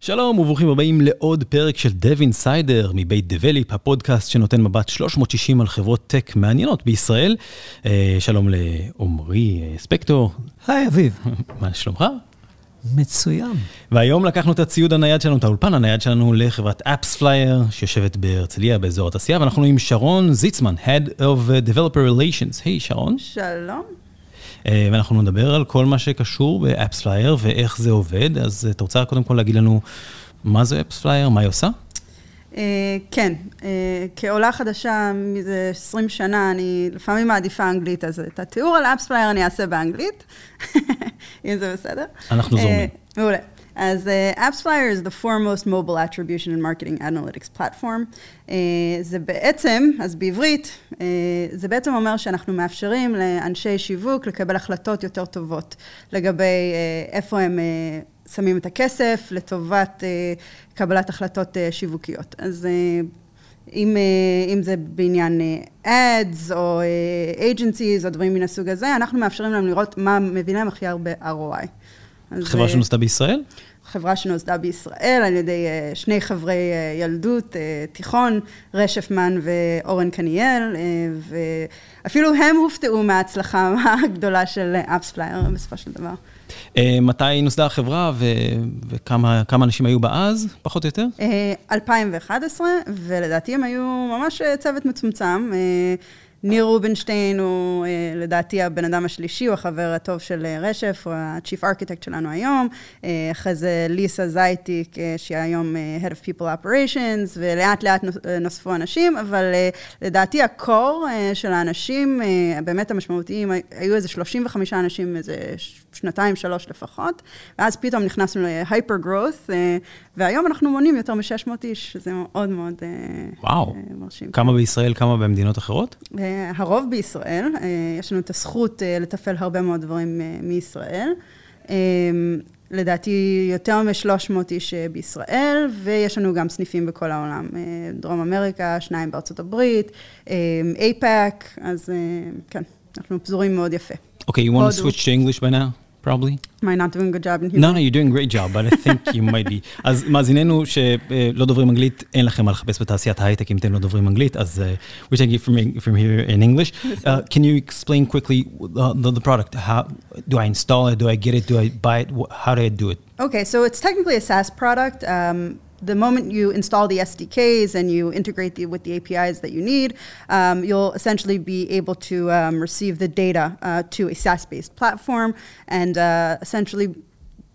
שלום וברוכים הבאים לעוד פרק של Dev Insider מבית דבליפ, הפודקאסט שנותן מבט 360 על חברות טק מעניינות בישראל. אה, שלום לעומרי אה, ספקטור. היי אביב. מה שלומך? מצוין. והיום לקחנו את הציוד הנייד שלנו, את האולפן הנייד שלנו לחברת אפס פלייר שיושבת בהרצליה באזור התעשייה, ואנחנו עם שרון זיצמן, Head of Developer Relations. היי hey, שרון. שלום. אה, ואנחנו נדבר על כל מה שקשור באפס פלייר ואיך זה עובד, אז אה, אתה רוצה קודם כל להגיד לנו מה זה אפס פלייר, מה היא עושה? אה, כן, כעולה חדשה מזה 20 שנה, אני לפעמים מעדיפה אנגלית, אז את התיאור על אפס פלייר אני אעשה באנגלית, אם זה בסדר. אנחנו זורמים. מעולה. אז uh, AppsFlyer is the foremost mobile attribution and marketing analytics platform. Uh, זה בעצם, אז בעברית, uh, זה בעצם אומר שאנחנו מאפשרים לאנשי שיווק לקבל החלטות יותר טובות לגבי uh, איפה הם uh, שמים את הכסף לטובת uh, קבלת החלטות uh, שיווקיות. אז uh, אם, uh, אם זה בעניין uh, ads או uh, agencies או דברים מן הסוג הזה, אנחנו מאפשרים להם לראות מה מביא להם הכי הרבה ROI. חברה שנוסדה בישראל? חברה שנוסדה בישראל על ידי אה, שני חברי אה, ילדות, אה, תיכון, רשפמן ואורן קניאל, ואפילו הם הופתעו מההצלחה הגדולה של אפספלייר בסופו של דבר. מתי נוסדה החברה וכמה אנשים היו בה אז, פחות או יותר? 2011, ולדעתי הם היו ממש צוות מצומצם. ניר רובינשטיין הוא אה, לדעתי הבן אדם השלישי, הוא החבר הטוב של אה, רשף, הוא ה-Chief Architect שלנו היום. אה, אחרי זה ליסה זייטיק, שהיא היום Head of People Operations, ולאט לאט נוספו אנשים, אבל לדעתי הקור של האנשים, באמת המשמעותיים, היו איזה 35 אנשים, איזה שנתיים, שלוש לפחות, ואז פתאום נכנסנו ל-hyper growth, והיום אנחנו מונים יותר מ-600 איש, שזה מאוד מאוד וואו. מרשים. כמה בישראל, כמה במדינות אחרות? הרוב בישראל, אה, יש לנו את הזכות אה, לתפעל הרבה מאוד דברים אה, מישראל. לדעתי יותר מ-300 איש בישראל, ויש לנו גם סניפים בכל העולם. דרום אמריקה, שניים בארצות הברית, אייפאק, אז כן, אנחנו פזורים מאוד יפה. אוקיי, okay, you want to switch to English by now? probably. Am I not doing a good job in Hebrew? No, no, you're doing a great job, but I think you might be. אז מאזיננו שלא דוברים אנגלית, אין לכם מה לחפש בתעשיית ההייטק אם אתם לא דוברים אנגלית, אז uh, we're taking it from, from here in English. Uh, can you explain quickly uh, the, the product? How do I install it? Do I get it? Do I buy it? How do I do it? Okay, so it's technically a SaaS product. Um, the moment you install the SDKs and you integrate the, with the APIs that you need, um, you'll essentially be able to um, receive the data uh, to a SaaS-based platform and uh, essentially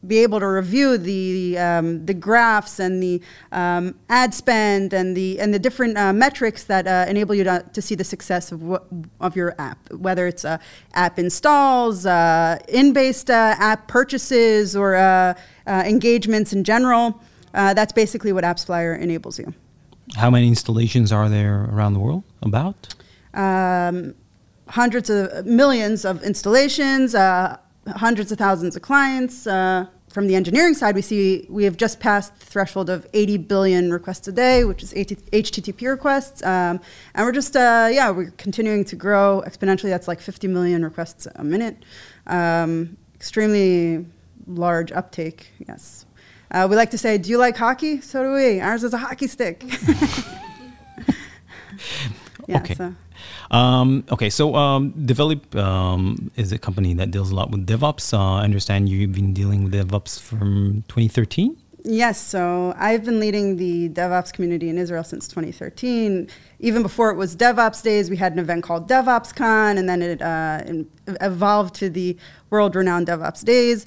be able to review the um, the graphs and the um, ad spend and the and the different uh, metrics that uh, enable you to, to see the success of what, of your app, whether it's uh, app installs, uh, in-based app purchases, or engagements in general. Uh, that's basically what AppsFlyer enables you. How many installations are there around the world? About? Um, hundreds of millions of installations, uh, hundreds of thousands of clients. Uh, from the engineering side, we see we have just passed the threshold of 80 billion requests a day, which is HTTP requests. Um, and we're just, uh, yeah, we're continuing to grow exponentially. That's like 50 million requests a minute. Um, extremely large uptake, yes. Uh, we like to say, do you like hockey? So do we. Ours is a hockey stick. yeah, okay. So. Um, okay, so um, Develeap um, is a company that deals a lot with DevOps. Uh, I understand you've been dealing with DevOps from 2013. Yes, so I've been leading the DevOps community in Israel since 2013. Even before it was DevOps Days, we had an event called DevOpsCon, and then it uh, evolved to the world renowned DevOps Days.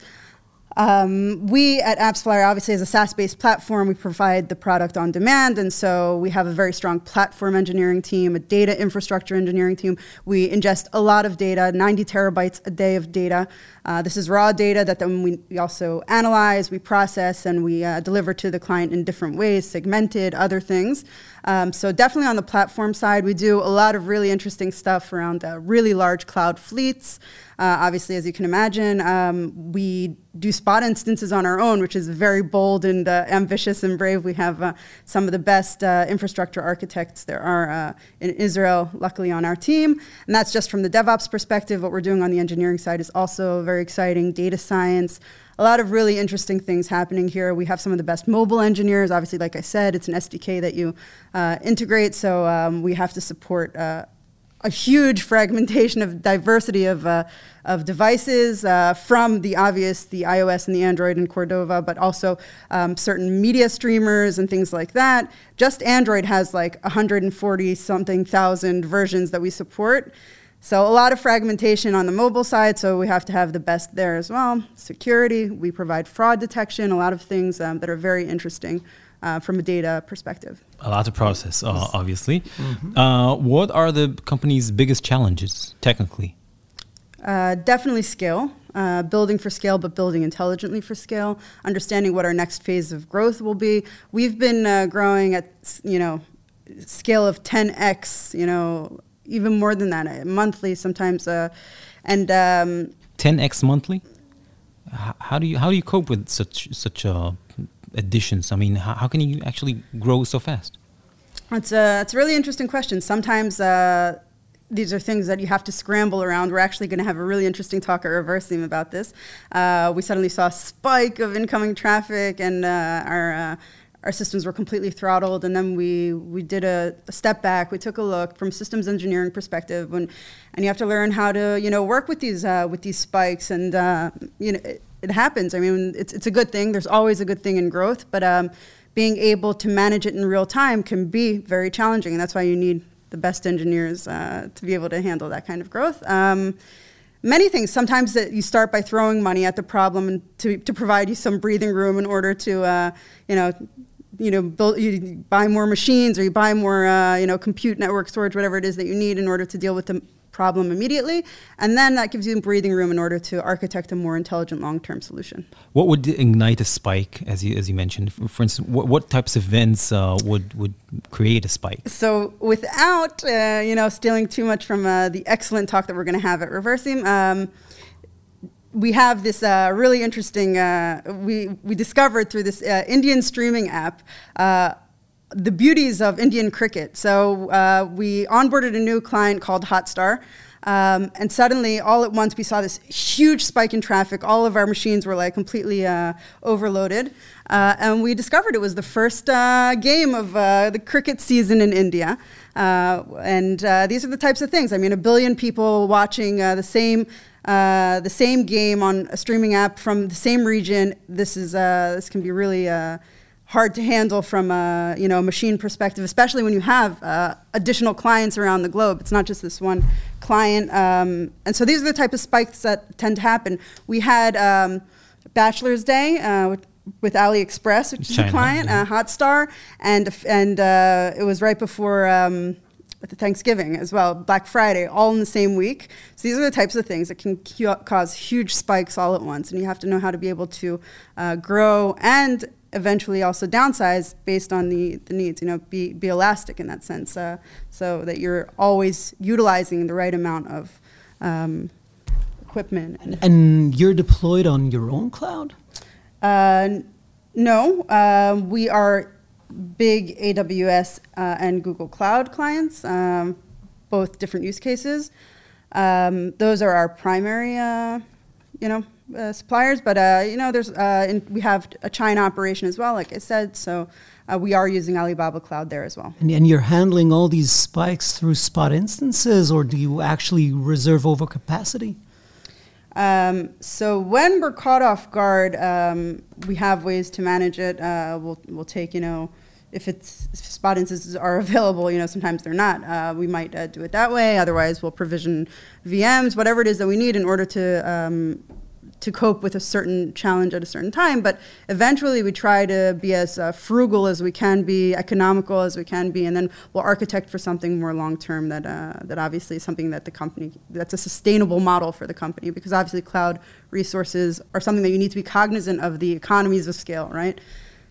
Um, we at AppsFlyer, obviously, as a SaaS-based platform, we provide the product on demand, and so we have a very strong platform engineering team, a data infrastructure engineering team. We ingest a lot of data, 90 terabytes a day of data. Uh, this is raw data that then we, we also analyze, we process, and we uh, deliver to the client in different ways, segmented, other things. Um, so definitely on the platform side, we do a lot of really interesting stuff around uh, really large cloud fleets. Uh, obviously, as you can imagine, um, we do spot instances on our own, which is very bold and uh, ambitious and brave. We have uh, some of the best uh, infrastructure architects there are uh, in Israel, luckily, on our team. And that's just from the DevOps perspective. What we're doing on the engineering side is also very exciting data science a lot of really interesting things happening here. We have some of the best mobile engineers. Obviously, like I said, it's an SDK that you uh, integrate, so um, we have to support uh, a huge fragmentation of diversity of, uh, of devices uh, from the obvious, the iOS and the Android and Cordova, but also um, certain media streamers and things like that. Just Android has like 140 something thousand versions that we support. So a lot of fragmentation on the mobile side, so we have to have the best there as well. Security, we provide fraud detection, a lot of things um, that are very interesting uh, from a data perspective. A lot to process, uh, obviously. Mm-hmm. Uh, what are the company's biggest challenges technically? Uh, definitely scale. Uh, building for scale, but building intelligently for scale. Understanding what our next phase of growth will be. We've been uh, growing at you know scale of 10x, you know, even more than that, uh, monthly sometimes. Uh, and um, 10x monthly. How do you how do you cope with such such uh, additions? I mean, how, how can you actually grow so fast? It's a it's a really interesting question. Sometimes. Uh, these are things that you have to scramble around. We're actually going to have a really interesting talk at Reversim about this. Uh, we suddenly saw a spike of incoming traffic, and uh, our uh, our systems were completely throttled. And then we, we did a, a, step back. We took a look from systems engineering perspective, when, and you have to learn how to you know work with these uh, with these spikes. And uh, you know it, it, happens. I mean, it's it's a good thing. There's always a good thing in growth, but um, being able to manage it in real time can be very challenging. And that's why you need the best engineers uh, to be able to handle that kind of growth. Um, many things. Sometimes that you start by throwing money at the problem to, to provide you some breathing room in order to, uh, you know, you know, build, you buy more machines or you buy more, uh, you know, compute network storage, whatever it is that you need in order to deal with the problem immediately. And then that gives you breathing room in order to architect a more intelligent long-term solution. What would ignite a spike, as you, as you mentioned? For instance, what, what types of events uh, would, would create a spike? So without, uh, you know, stealing too much from uh, the excellent talk that we're going to have at Reversim, um, we have this uh, really interesting, uh, we, we discovered through this uh, Indian streaming app uh, the beauties of Indian cricket. So uh, we onboarded a new client called Hotstar. Um, and suddenly, all at once, we saw this huge spike in traffic. All of our machines were like completely uh, overloaded. and we discovered it was the first game of the cricket season in India. and these are the types of things. I mean, a billion people watching the same uh, the same game on a streaming app from the same region. This is uh, this can be really uh, hard to handle from a you know machine perspective, especially when you have uh, additional clients around the globe. It's not just this one client, um, and so these are the type of spikes that tend to happen. We had um, Bachelor's Day. Uh, with AliExpress, which China, is a client, yeah. Hotstar, and and it was right before um, Thanksgiving as well, Black Friday, all in the same week. So these are the types of things that can cause huge spikes all at once, and you have to know how to be able to uh, grow and eventually also downsize based on the, the needs. You know, be be elastic in that sense, uh, so that you're always utilizing the right amount of um, equipment. And, and, you're deployed on your own cloud. Uh, no, uh, we are big AWS uh, and Google Cloud clients, um, both different use cases. Um, those are our primary, uh, you know, uh, suppliers. But uh, you know, there's uh, in, we have a China operation as well, like I said. So uh, we are using Alibaba Cloud there as well. And, and, you're handling all these spikes through spot instances, or do you actually reserve overcapacity? Um, so when we're caught off guard, um, we have ways to manage it. Uh, we'll we'll take you know if it's if spot instances are available, you know sometimes they're not. Uh, we might uh, do it that way. Otherwise, we'll provision VMs, whatever it is that we need in order to um, to cope with a certain challenge at a certain time. But eventually, we try to be as uh, frugal as we can be, economical as we can be, and then we'll architect for something more long term. That uh, that obviously is something that the company that's a sustainable model for the company because obviously cloud resources are something that you need to be cognizant of the economies of scale, right?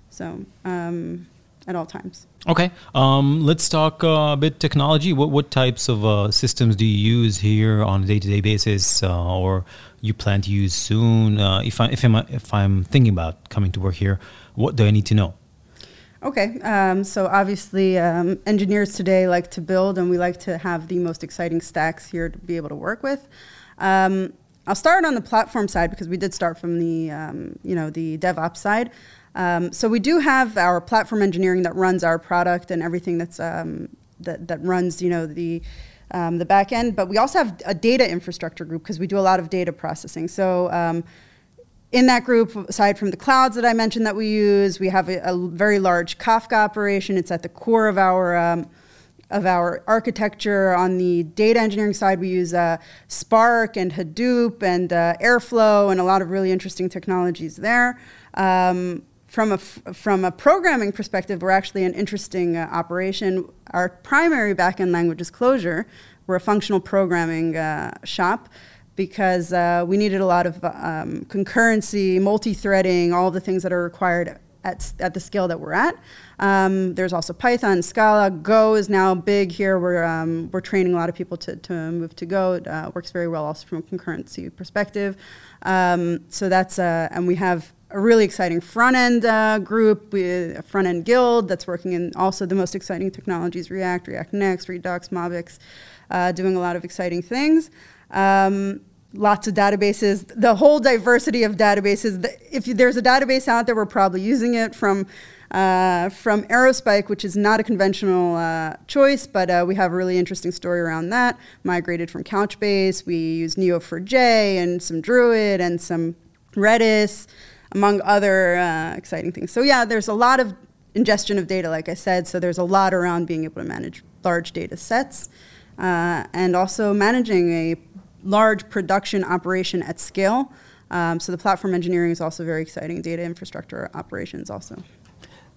So. Um, at all times. Okay, um, let's talk uh, a bit technology. What what types of uh, systems do you use here on a day to day basis, uh, or you plan to use soon? Uh, if I if I'm if I'm thinking about coming to work here, what do I need to know? Okay, um, so obviously um, engineers today like to build, and we like to have the most exciting stacks here to be able to work with. Um, I'll start on the platform side because we did start from the um, you know the DevOps side. Um, so we do have our platform engineering that runs our product and everything that's um, that that runs you know the um, the back end, but we also have a data infrastructure group because we do a lot of data processing. So um, in that group, aside from the clouds that I mentioned that we use, we have a, a very large Kafka operation. It's at the core of our um, of our architecture. On the data engineering side, we use uh, Spark and Hadoop and uh, Airflow and a lot of really interesting technologies there. Um, from a, from a programming perspective, we're actually an interesting uh, operation. Our primary backend language is Clojure. We're a functional programming uh, shop because uh, we needed a lot of um, concurrency, multi-threading, all the things that are required at, at the scale that we're at. Um, there's also Python, Scala, Go is now big here. We're, um, we're training a lot of people to, to move to Go. It uh, works very well also from a concurrency perspective. Um, so that's, uh, and we have a really exciting front end uh, group, a front end guild that's working in also the most exciting technologies React, React Next, Redux, MobX, uh, doing a lot of exciting things. Um, lots of databases, the whole diversity of databases. If there's a database out there, we're probably using it from. Uh, from Aerospike, which is not a conventional uh, choice, but uh, we have a really interesting story around that. Migrated from Couchbase, we use Neo4j and some Druid and some Redis among other uh, exciting things. So yeah, there's a lot of ingestion of data, like I said. So there's a lot around being able to manage large data sets uh, and also managing a large production operation at scale. Um, so the platform engineering is also very exciting. Data infrastructure operations also.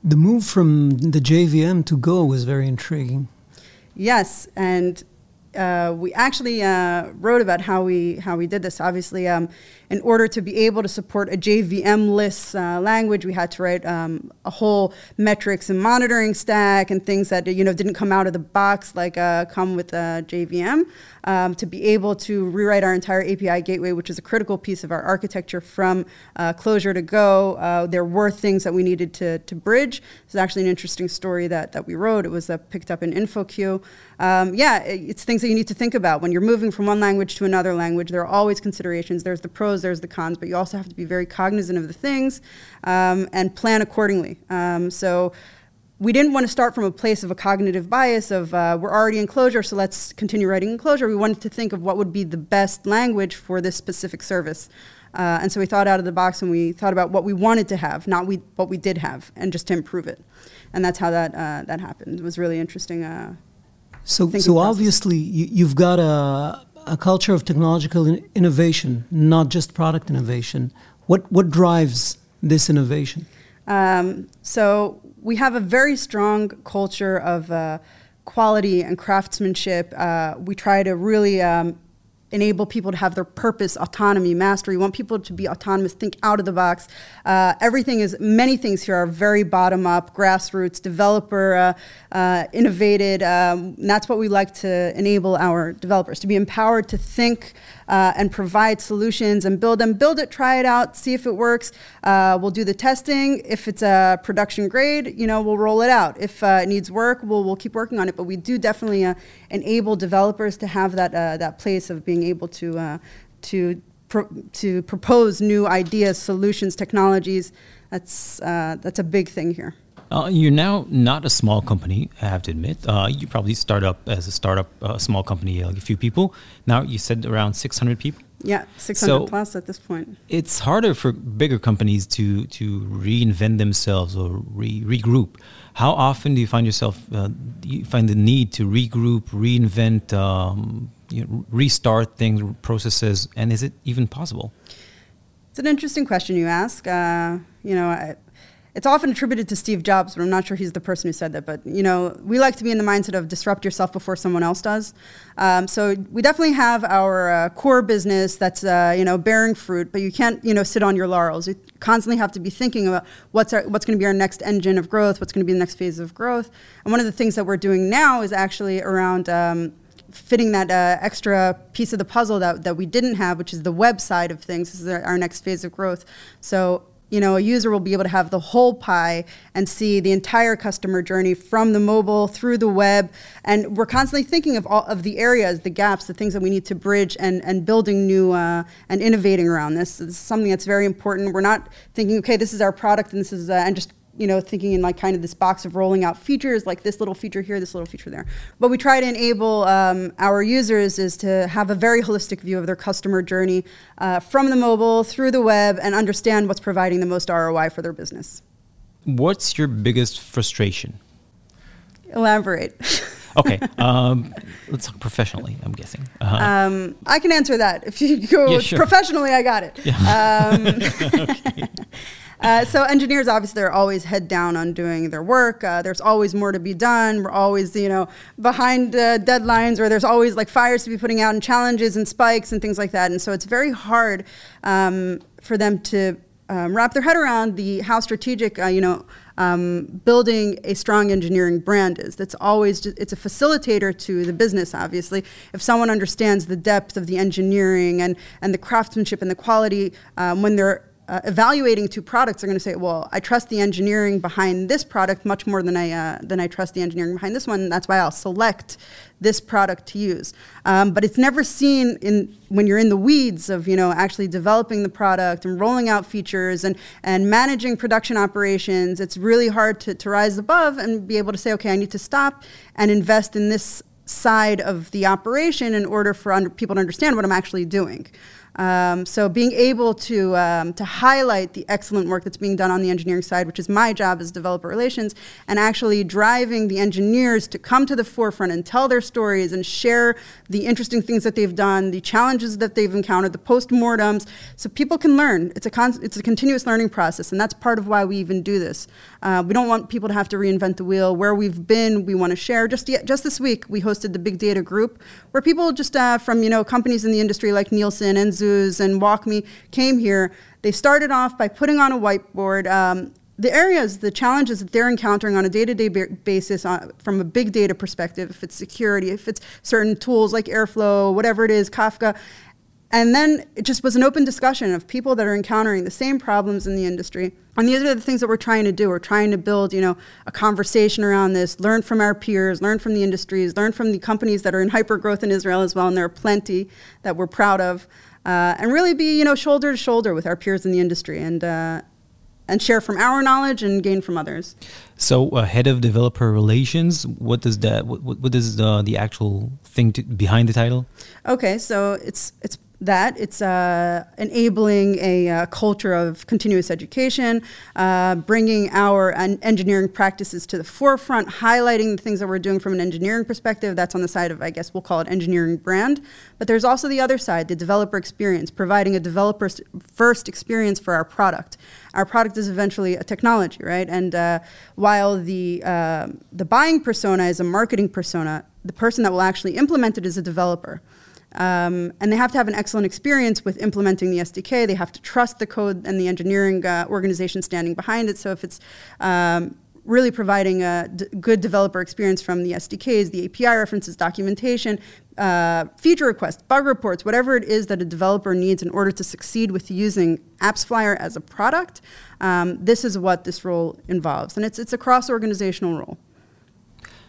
The move from the JVM to Go was very intriguing. Yes, and uh, we actually uh, wrote about how we how we did this. Obviously, um, in order to be able to support a JVM-less uh, language, we had to write um, a whole metrics and monitoring stack and things that you know didn't come out of the box like uh, come with uh, JVM. Um, to be able to rewrite our entire API gateway, which is a critical piece of our architecture from uh, Clojure to Go, uh, there were things that we needed to, to bridge. It's actually an interesting story that, that we wrote. It was uh, picked up in InfoQ. Um, yeah, it's things that you need to think about when you're moving from one language to another language. There are always considerations. There's the pros, there's the cons, but you also have to be very cognizant of the things um, and plan accordingly. Um, so we didn't want to start from a place of a cognitive bias of uh, we're already in Clojure, so let's continue writing in Clojure. We wanted to think of what would be the best language for this specific service. Uh, and so we thought out of the box and we thought about what we wanted to have, not we, what we did have, and just to improve it. And that's how that, uh, that happened. It was really interesting. Uh, so, so obviously, you, have got a, a culture of technological in- innovation, not just product innovation. What, what drives this innovation? Um, so we have a very strong culture of uh, quality and craftsmanship. Uh, we try to really um, enable people to have their purpose, autonomy, mastery. We want people to be autonomous, think out of the box. Uh, everything is, many things here are very bottom up, grassroots, developer uh, uh, innovated. Um, that's what we like to enable our developers to be empowered to think uh, and provide solutions and build them. Build it, try it out, see if it works. Uh, we'll do the testing. If it's a production grade, you know, we'll roll it out. If uh, it needs work, we'll, we'll keep working on it. But we do definitely enable developers to have that, that place of being able to, uh, to, pro- to propose new ideas, solutions, technologies. That's, that's a big thing here. Uh, you're now not a small company, I have to admit. Uh, you probably start up as a startup, a uh, small company, like a few people. Now you said around 600 people. Yeah, 600 so plus at this point. It's harder for bigger companies to to reinvent themselves or re- regroup. How often do you find yourself? Uh, you find the need to regroup, reinvent, um, you know, restart things, processes, and is it even possible? It's an interesting question you ask. Uh, you know. I, it's often attributed to Steve Jobs, but I'm not sure he's the person who said that. But you know, we like to be in the mindset of disrupt yourself before someone else does. Um, so we definitely have our uh, core business that's uh, you know bearing fruit, but you can't you know sit on your laurels. You constantly have to be thinking about what's our, what's going to be our next engine of growth, what's going to be the next phase of growth. And one of the things that we're doing now is actually around. Um, fitting that uh, extra piece of the puzzle that, that we didn't have, which is the web side of things. This is our next phase of growth. So you know, a user will be able to have the whole pie and see the entire customer journey from the mobile through the web. And we're constantly thinking of all of the areas, the gaps, the things that we need to bridge and, and building new uh, and innovating around this. Is something that's very important. We're not thinking, okay, this is our product and this is, uh, and just you know, thinking in like kind of this box of rolling out features, like this little feature here, this little feature there. What we try to enable um, our users is to have a very holistic view of their customer journey uh, from the mobile through the web and understand what's providing the most ROI for their business. What's your biggest frustration? Elaborate. okay, um, let's talk professionally. I'm guessing. Uh-huh. Um, I can answer that. If you go yeah, sure. professionally, I got it. Yeah. Um, Uh, so engineers obviously are always head down on doing their work. Uh, there's always more to be done. We're always you know behind uh, deadlines, or there's always like fires to be putting out and challenges and spikes and things like that. And so it's very hard um, for them to um, wrap their head around the how strategic uh, you know. Um, building a strong engineering brand is. That's always just, it's a facilitator to the business. Obviously, if someone understands the depth of the engineering and and the craftsmanship and the quality um, when they're uh, evaluating two products are going to say, well, I trust the engineering behind this product much more than I uh, than I trust the engineering behind this one. That's why I'll select this product to use. Um, but it's never seen in when you're in the weeds of you know actually developing the product and rolling out features and and managing production operations. It's really hard to, to rise above and be able to say, okay, I need to stop and invest in this side of the operation in order for under, people to understand what I'm actually doing. Um, so being able to um, to highlight the excellent work that's being done on the engineering side, which is my job as developer relations, and actually driving the engineers to come to the forefront and tell their stories and share the interesting things that they've done, the challenges that they've encountered, the postmortems, so people can learn. It's a it's a continuous learning process, and that's part of why we even do this. Uh, we don't want people to have to reinvent the wheel. Where we've been, we want to share. Just just this week, we hosted the Big Data Group, where people just uh, from you know companies in the industry like Nielsen and Zoom and WalkMe came here, they started off by putting on a whiteboard um, the areas, the challenges that they're encountering on a day-to-day basis uh, from a big data perspective, if it's security, if it's certain tools like Airflow, whatever it is, Kafka, and then it just was an open discussion of people that are encountering the same problems in the industry. And these are the things that we're trying to do. We're trying to build, you know, a conversation around this, learn from our peers, learn from the industries, learn from the companies that are in hyper growth in Israel as well, and there are plenty that we're proud of uh, and really be you know shoulder to shoulder with our peers in the industry and uh, and share from our knowledge and gain from others. So, uh, head of developer relations, what does that? What, what is the, the actual thing to, behind the title? Okay, so it's it's that. It's uh, enabling a uh, culture of continuous education, uh, bringing our engineering practices to the forefront, highlighting the things that we're doing from an engineering perspective. That's on the side of, I guess, we'll call it engineering brand. But there's also the other side, the developer experience, providing a developer first experience for our product. Our product is eventually a technology, right? And uh, while the, uh, the buying persona is a marketing persona, the person that will actually implement it is a developer. Um, and they have to have an excellent experience with implementing the SDK. They have to trust the code and the engineering uh, organization standing behind it. So if it's um, really providing a good developer experience from the SDKs, the API references, documentation, uh, feature requests, bug reports, whatever it is that a developer needs in order to succeed with using AppsFlyer as a product, um, this is what this role involves. And it's, it's a cross organizational role.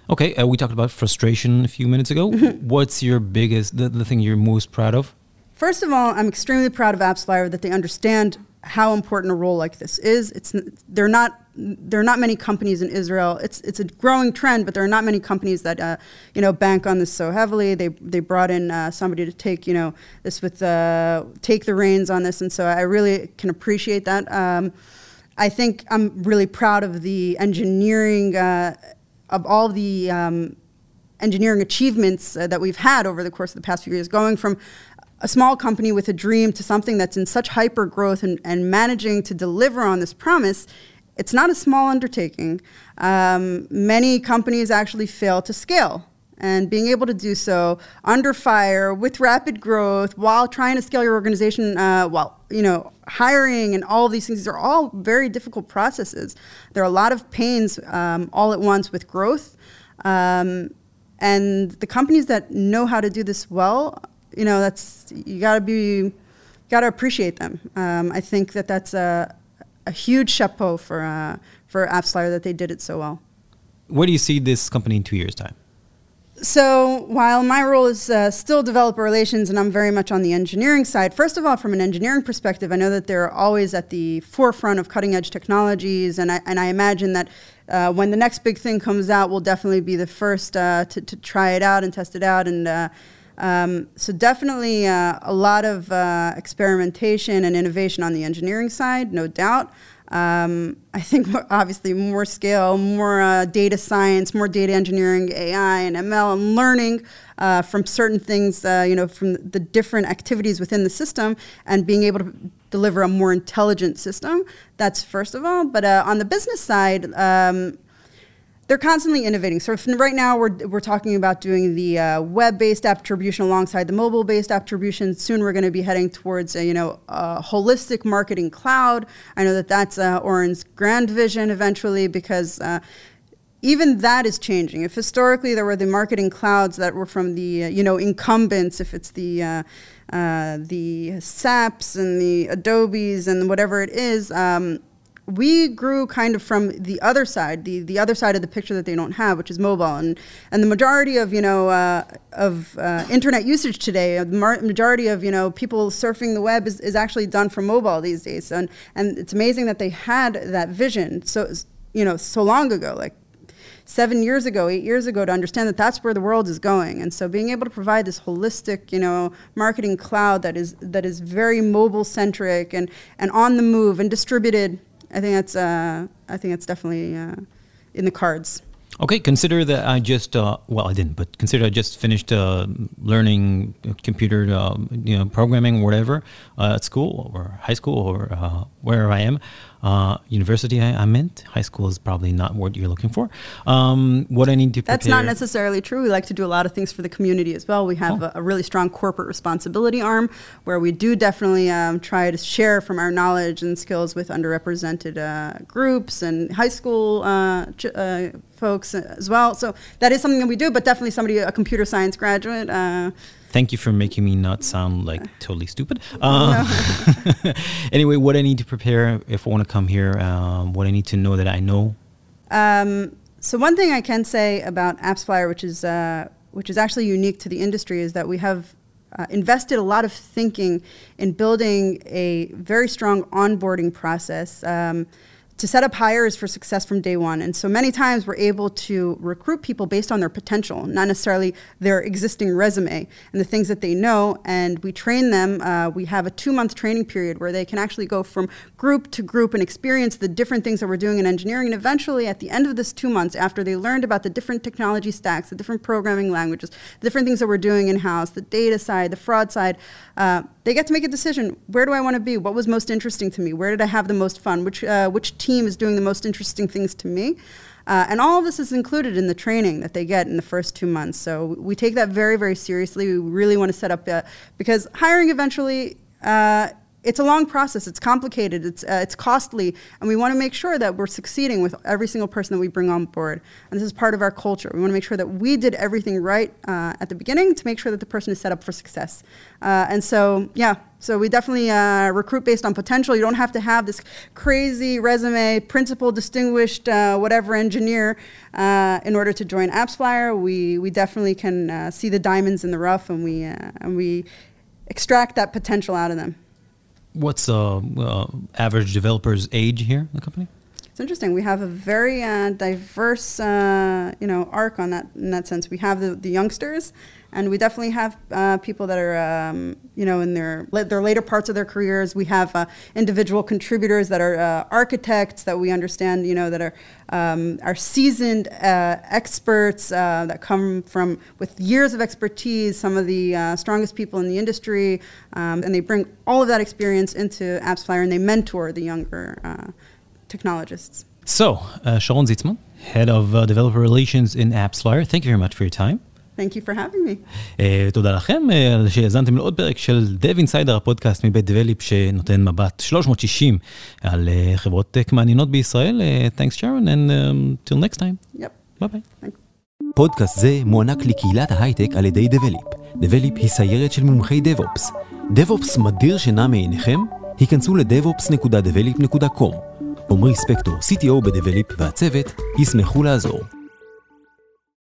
Okay, uh, we talked about frustration a few minutes ago. Mm-hmm. What's your biggest, the, the thing you're most proud of? First of all, I'm extremely proud of AppsFlyer that they understand how important a role like this is. It's they're not there are not many companies in Israel. It's it's a growing trend, but there are not many companies that uh, you know bank on this so heavily. They they brought in uh, somebody to take you know this with uh, take the reins on this, and so I really can appreciate that. Um, I think I'm really proud of the engineering uh, of all the um, engineering achievements uh, that we've had over the course of the past few years, going from a small company with a dream to something that's in such hyper growth and, and managing to deliver on this promise it's not a small undertaking. Um, many companies actually fail to scale. And being able to do so under fire with rapid growth while trying to scale your organization, uh, while you know hiring and all of these things, these are all very difficult processes. There are a lot of pains um, all at once with growth. Um, and the companies that know how to do this well, you know, that's you got to be, got to appreciate them. Um, I think that that's a, a huge chapeau for uh, for AppsFlyer that they did it so well. Where do you see this company in two years' time? So while my role is uh, still developer relations and I'm very much on the engineering side, first of all, from an engineering perspective, I know that they're always at the forefront of cutting edge technologies, and I, and I imagine that uh, when the next big thing comes out, we'll definitely be the first uh, to, to try it out and test it out. And uh, um, so definitely uh, a lot of uh, experimentation and innovation on the engineering side, no doubt. Um, I think obviously more scale, more uh, data science, more data engineering, AI and ML, and learning uh, from certain things, uh, you know, from the different activities within the system, and being able to deliver a more intelligent system. That's first of all. But uh, on the business side. Um, they're constantly innovating. So right now we're, we're talking about doing the uh, web-based attribution alongside the mobile-based attribution. Soon we're going to be heading towards a, you know a holistic marketing cloud. I know that that's uh, Oren's grand vision eventually because. Uh, even that is changing. If historically there were the marketing clouds that were from the uh, you know incumbents, if it's the uh, uh, the SAPs and the Adobes and whatever it is, um, we grew kind of from the other side, the, the other side of the picture that they don't have, which is mobile. And, and the majority of, you know, uh, of uh, internet usage today, the majority of, you know, people surfing the web is, is actually done from mobile these days. And, and it's amazing that they had that vision so, you know, so long ago, like seven years ago, eight years ago, to understand that that's where the world is going. And so being able to provide this holistic, you know, marketing cloud that is, that is very mobile centric and, and on the move and distributed I think that's uh, I think that's definitely uh, in the cards. Okay, consider that I just uh, well I didn't, but consider I just finished uh, learning computer uh, you know programming whatever uh, at school or high school or uh, wherever I am. Uh, university I, I, meant high school is probably not what you're looking for. Um, what I need to prepare. That's not necessarily true. We like to do a lot of things for the community as well. We have oh. a, a, really strong corporate responsibility arm where we do definitely um, try to share from our knowledge and skills with underrepresented uh, groups and high school uh, ch- uh, folks as well. So that is something that we do, but definitely somebody, a computer science graduate uh, Thank you for making me not sound like totally stupid. Um, anyway, what I need to prepare if I want to come here, um, what I need to know that I know. Um, so one thing I can say about AppsFlyer, which is uh, which is actually unique to the industry, is that we have uh, invested a lot of thinking in building a very strong onboarding process. Um, to set up hires for success from day one. And so many times we're able to recruit people based on their potential, not necessarily their existing resume and the things that they know. And we train them. Uh, we have a two month training period where they can actually go from group to group and experience the different things that we're doing in engineering. And eventually, at the end of this two months, after they learned about the different technology stacks, the different programming languages, the different things that we're doing in house, the data side, the fraud side, uh, they get to make a decision. Where do I want to be? What was most interesting to me? Where did I have the most fun? Which, uh, which team is doing the most interesting things to me? Uh, and all of this is included in the training that they get in the first two months. So we take that very, very seriously. We really want to set up, uh, because hiring eventually uh, it's a long process. It's complicated. It's uh, it's costly, and we want to make sure that we're succeeding with every single person that we bring on board. And this is part of our culture. We want to make sure that we did everything right uh, at the beginning to make sure that the person is set up for success. Uh, and so, yeah, so we definitely uh, recruit based on potential. You don't have to have this crazy resume, principal, distinguished, uh, whatever engineer uh, in order to join AppsFlyer. We we definitely can see the diamonds in the rough, and we and we extract that potential out of them. What's the uh, average developer's age here in the company? It's interesting. We have a very uh, diverse, uh, you know, arc on that in that sense. We have the, the youngsters, and we definitely have uh, people that are, um, you know, in their their later parts of their careers. We have uh, individual contributors that are uh, architects that we understand, you know, that are um, are seasoned uh, experts that come from with years of expertise. Some of the strongest people in the industry, um, and they bring all of that experience into AppsFlyer, and they mentor the younger technologists. So, uh, Sharon Zitzman, Head of uh, Developer Relations in AppsFlyer, thank you very much for your time. Thank you for having me. Uh, תודה לכם uh, שהאזנתם לעוד פרק של Dev Insider, הפודקאסט מבית דבליפ שנותן מבט 360 על uh, חברות טק מעניינות בישראל. Uh, thanks Sharon and um, till next time. Yep. ביי ביי. Thanks. פודקאסט זה מוענק לקהילת ההייטק על ידי דבליפ. דבליפ היא סיירת של מומחי DevOps. DevOps מדיר שינה מעיניכם? היכנסו ל-devops.develop.com. עמרי ספקטור, CTO בדבליפ והצוות, ישמחו לעזור.